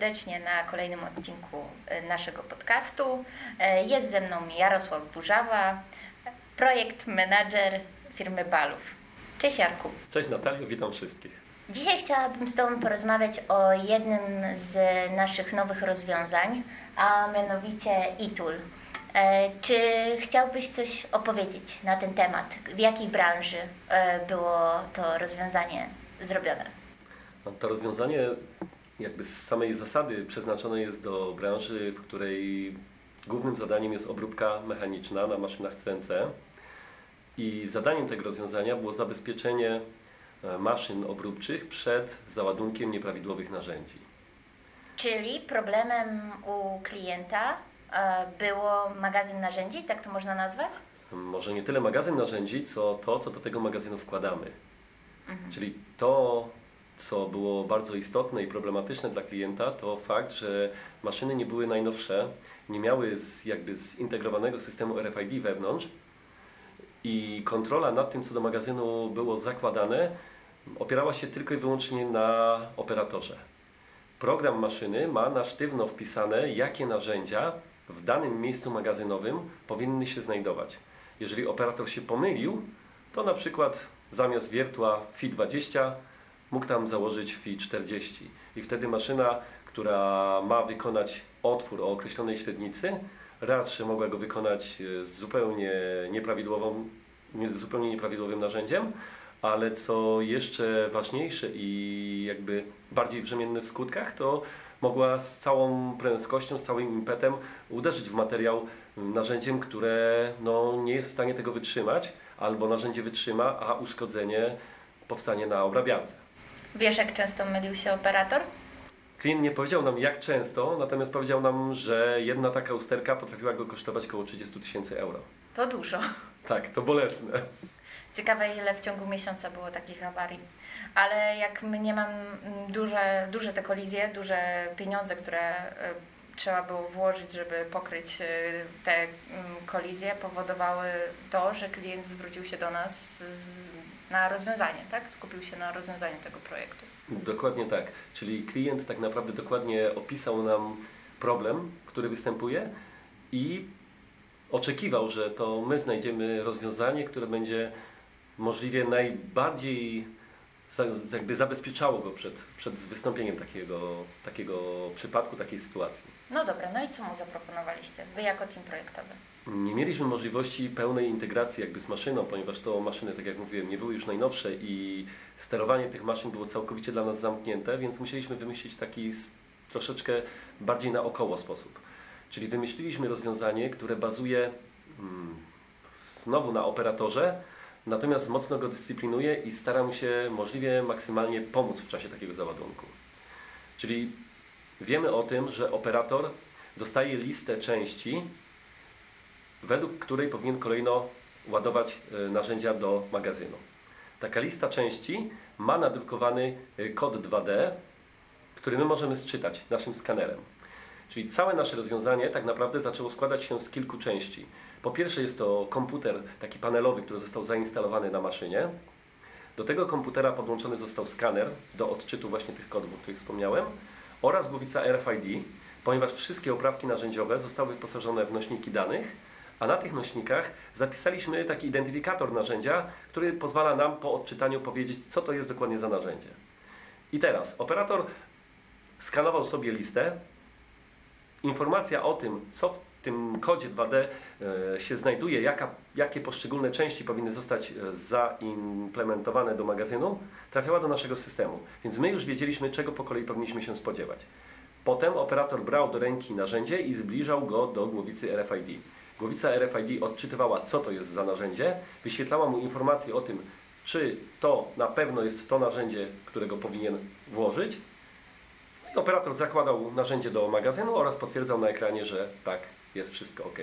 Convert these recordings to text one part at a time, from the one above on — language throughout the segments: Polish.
Serdecznie na kolejnym odcinku e, naszego podcastu. E, Jest ze mną Jarosław Burzawa, projekt menadżer firmy Balów. Cześć Jarku. Cześć Natalio, witam wszystkich. Dzisiaj chciałabym z Tobą porozmawiać o jednym z naszych nowych rozwiązań, a mianowicie eTool. E, Czy chciałbyś coś opowiedzieć na ten temat? W jakiej branży było to rozwiązanie zrobione? To rozwiązanie jakby z samej zasady przeznaczone jest do branży, w której głównym zadaniem jest obróbka mechaniczna na maszynach CNC. I zadaniem tego rozwiązania było zabezpieczenie e, maszyn obróbczych przed załadunkiem nieprawidłowych narzędzi. Czyli problemem u klienta e, było magazyn narzędzi, tak to można nazwać? Może nie tyle magazyn narzędzi, co to, co do tego magazynu wkładamy. Czyli to, co było bardzo istotne i problematyczne dla klienta, to fakt, że maszyny nie były najnowsze, nie miały z, jakby zintegrowanego systemu RFID wewnątrz i kontrola nad tym, co do magazynu było zakładane, opierała się tylko i wyłącznie na operatorze. Program maszyny ma na sztywno wpisane, jakie narzędzia w danym miejscu magazynowym powinny się znajdować. Jeżeli operator się pomylił, to na przykład zamiast wiertła FI20 mógł tam założyć FI40 i wtedy maszyna, która ma wykonać otwór o określonej średnicy, raz, że mogła go wykonać e, z zupełnie nieprawidłową, nie, z zupełnie nieprawidłowym narzędziem, ale co jeszcze ważniejsze i jakby bardziej brzemienne w skutkach, to mogła z całą prędkością, z całym impetem uderzyć w materiał narzędziem, które no, nie jest w stanie tego wytrzymać, albo narzędzie wytrzyma, a uszkodzenie powstanie na obrabiarce. Wiesz, jak często mylił się operator? Klient nie powiedział nam jak często, natomiast powiedział nam, że jedna taka usterka potrafiła go kosztować około 30 tysięcy euro. To dużo. Tak, to bolesne. Ciekawe, ile w ciągu miesiąca było takich awarii. Ale jak mnie mam duże, duże te kolizje, duże pieniądze, które y, trzeba było włożyć, żeby pokryć y, te mm, kolizje, powodowały to, że klient zwrócił się do nas z, na rozwiązanie, tak? Skupił się na rozwiązaniu tego projektu. Dokładnie tak. Czyli klient tak naprawdę dokładnie opisał nam problem, który występuje i oczekiwał, że to my znajdziemy rozwiązanie, które będzie możliwie najbardziej jakby zabezpieczało go przed, przed wystąpieniem takiego, takiego przypadku, takiej sytuacji. No dobra, no i co mu zaproponowaliście? Wy jako team projektowy. Nie mieliśmy możliwości pełnej integracji jakby z maszyną, ponieważ to maszyny, tak jak mówiłem, nie były już najnowsze i sterowanie tych maszyn było całkowicie dla nas zamknięte, więc musieliśmy wymyślić taki troszeczkę bardziej naokoło sposób. Czyli wymyśliliśmy rozwiązanie, które bazuje mm, znowu na operatorze, natomiast mocno go dyscyplinuje i stara mu się możliwie maksymalnie pomóc w czasie takiego załadunku. Czyli wiemy o tym, że operator dostaje listę części, według której powinien kolejno ładować e, narzędzia do magazynu. Taka lista części ma nadrukowany e, kod 2D, który my możemy sczytać naszym skanerem. Czyli całe nasze rozwiązanie tak naprawdę zaczęło składać się z kilku części. Po pierwsze jest to komputer taki panelowy, który został zainstalowany na maszynie. Do tego komputera podłączony został skaner do odczytu właśnie tych kodów, o których wspomniałem oraz głowica RFID, ponieważ wszystkie oprawki narzędziowe zostały wyposażone w nośniki danych, a na tych nośnikach zapisaliśmy taki identyfikator narzędzia, który pozwala nam po odczytaniu powiedzieć, co to jest dokładnie za narzędzie. I teraz operator skanował sobie listę, informacja o tym, co w tym kodzie 2D e, się znajduje, jaka, jakie poszczególne części powinny zostać e, zaimplementowane do magazynu, trafiała do naszego systemu. Więc my już wiedzieliśmy, czego po kolei powinniśmy się spodziewać. Potem operator brał do ręki narzędzie i zbliżał go do głowicy RFID. Głowica RFID odczytywała, co to jest za narzędzie, wyświetlała mu informacje o tym, czy to na pewno jest to narzędzie, którego powinien włożyć. I operator zakładał narzędzie do magazynu oraz potwierdzał na ekranie, że tak, jest wszystko ok.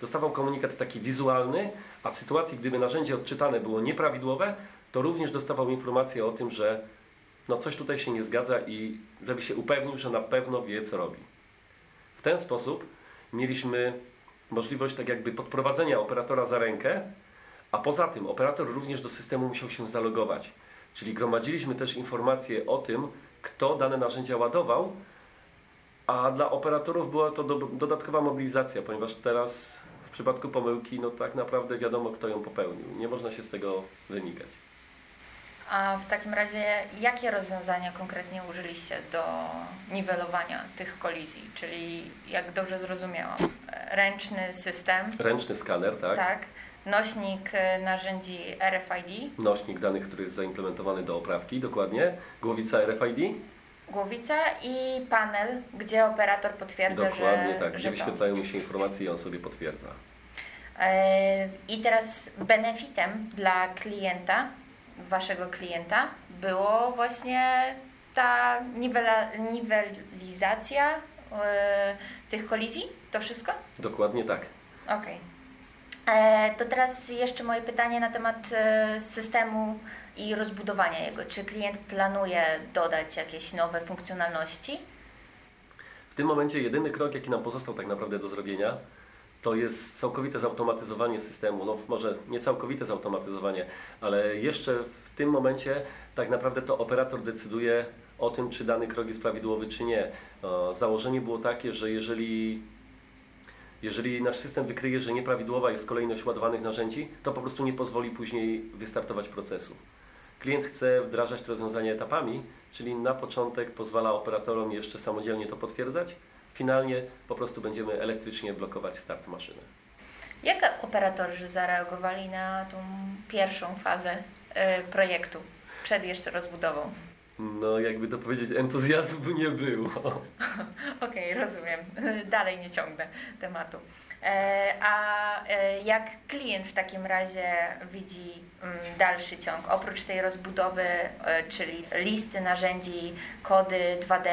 Dostawał komunikat taki wizualny, a w sytuacji, gdyby narzędzie odczytane było nieprawidłowe, to również dostawał informację o tym, że no coś tutaj się nie zgadza i żeby się upewnił, że na pewno wie, co robi. W ten sposób mieliśmy możliwość tak jakby podprowadzenia operatora za rękę, a poza tym operator również do systemu musiał się zalogować. Czyli gromadziliśmy też informacje o tym, kto dane narzędzia ładował, a dla operatorów była to do, dodatkowa mobilizacja, ponieważ teraz w przypadku pomyłki, no tak naprawdę wiadomo, kto ją popełnił. Nie można się z tego wymigać. A w takim razie jakie rozwiązania konkretnie użyliście do niwelowania tych kolizji? Czyli jak dobrze zrozumiałam, ręczny system, Ręczny skaner, tak? tak, nośnik e, narzędzi RFID, Nośnik danych, który jest zaimplementowany do oprawki, dokładnie. Głowica RFID, głowica i panel, gdzie operator potwierdza, dokładnie że, tak, gdzie wyświetlają mu się informacje i on sobie potwierdza. E, I teraz benefitem dla klienta, waszego klienta, było właśnie ta niwela, niwelizacja e, tych kolizji? To wszystko? Dokładnie tak. Okej. E, To teraz jeszcze moje pytanie na temat e, systemu i rozbudowania jego. Czy klient planuje dodać jakieś nowe funkcjonalności? W tym momencie jedyny krok, jaki nam pozostał tak naprawdę do zrobienia, to jest całkowite zautomatyzowanie systemu. No może nie całkowite zautomatyzowanie, ale jeszcze w tym momencie tak naprawdę to operator decyduje o tym, czy dany krok jest prawidłowy, czy nie. E, Założenie było takie, że jeżeli, jeżeli nasz system wykryje, że nieprawidłowa jest kolejność ładowanych narzędzi, to po prostu nie pozwoli później wystartować procesu. Klient chce wdrażać te rozwiązania etapami, czyli na początek pozwala operatorom jeszcze samodzielnie to potwierdzać. Finalnie po prostu będziemy elektrycznie blokować start maszyny. Jak operatorzy zareagowali na tą pierwszą fazę e, projektu przed jeszcze rozbudową? No, jakby to powiedzieć, entuzjazmu nie było. Okej, rozumiem. Dalej nie ciągnę tematu. E, A e, jak klient w takim razie widzi mm, dalszy ciąg? Oprócz tej rozbudowy, czyli listy narzędzi, kody 2D,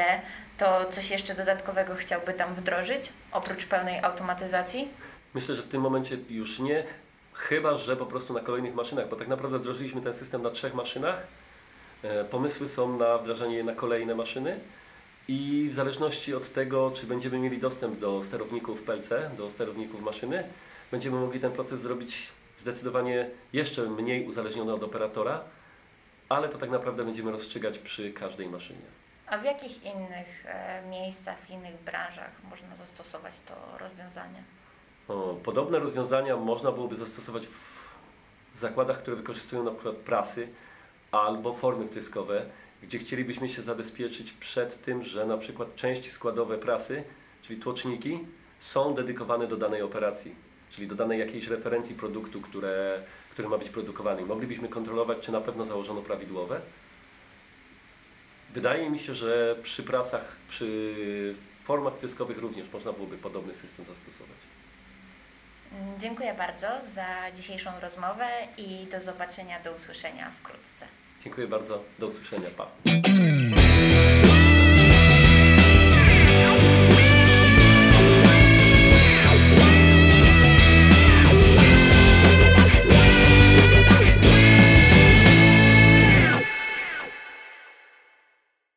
to coś jeszcze dodatkowego chciałby tam wdrożyć, oprócz pełnej automatyzacji? Myślę, że w tym momencie już nie, chyba że po prostu na kolejnych maszynach, bo tak naprawdę wdrożyliśmy ten system na trzech maszynach. E, Pomysły są na wdrażanie na kolejne maszyny i w zależności od tego, czy będziemy mieli dostęp do sterowników PLC, do sterowników maszyny, będziemy mogli ten proces zrobić zdecydowanie jeszcze mniej uzależniony od operatora, ale to tak naprawdę będziemy rozstrzygać przy każdej maszynie. A w jakich innych e, miejscach, w innych branżach można zastosować to rozwiązanie? Podobne rozwiązania można byłoby zastosować w zakładach, które wykorzystują na przykład prasy albo formy wtryskowe, gdzie chcielibyśmy się zabezpieczyć przed tym, że na przykład części składowe prasy, czyli tłoczniki, są dedykowane do danej operacji, czyli do danej jakiejś referencji produktu, które, który ma być produkowany. Moglibyśmy kontrolować, czy na pewno założono prawidłowe. Wydaje mi się, że przy prasach, przy formach wtryskowych również można byłoby podobny system zastosować. Dziękuję bardzo za dzisiejszą rozmowę i do zobaczenia, do usłyszenia wkrótce. Dziękuję bardzo. Do usłyszenia. Pa.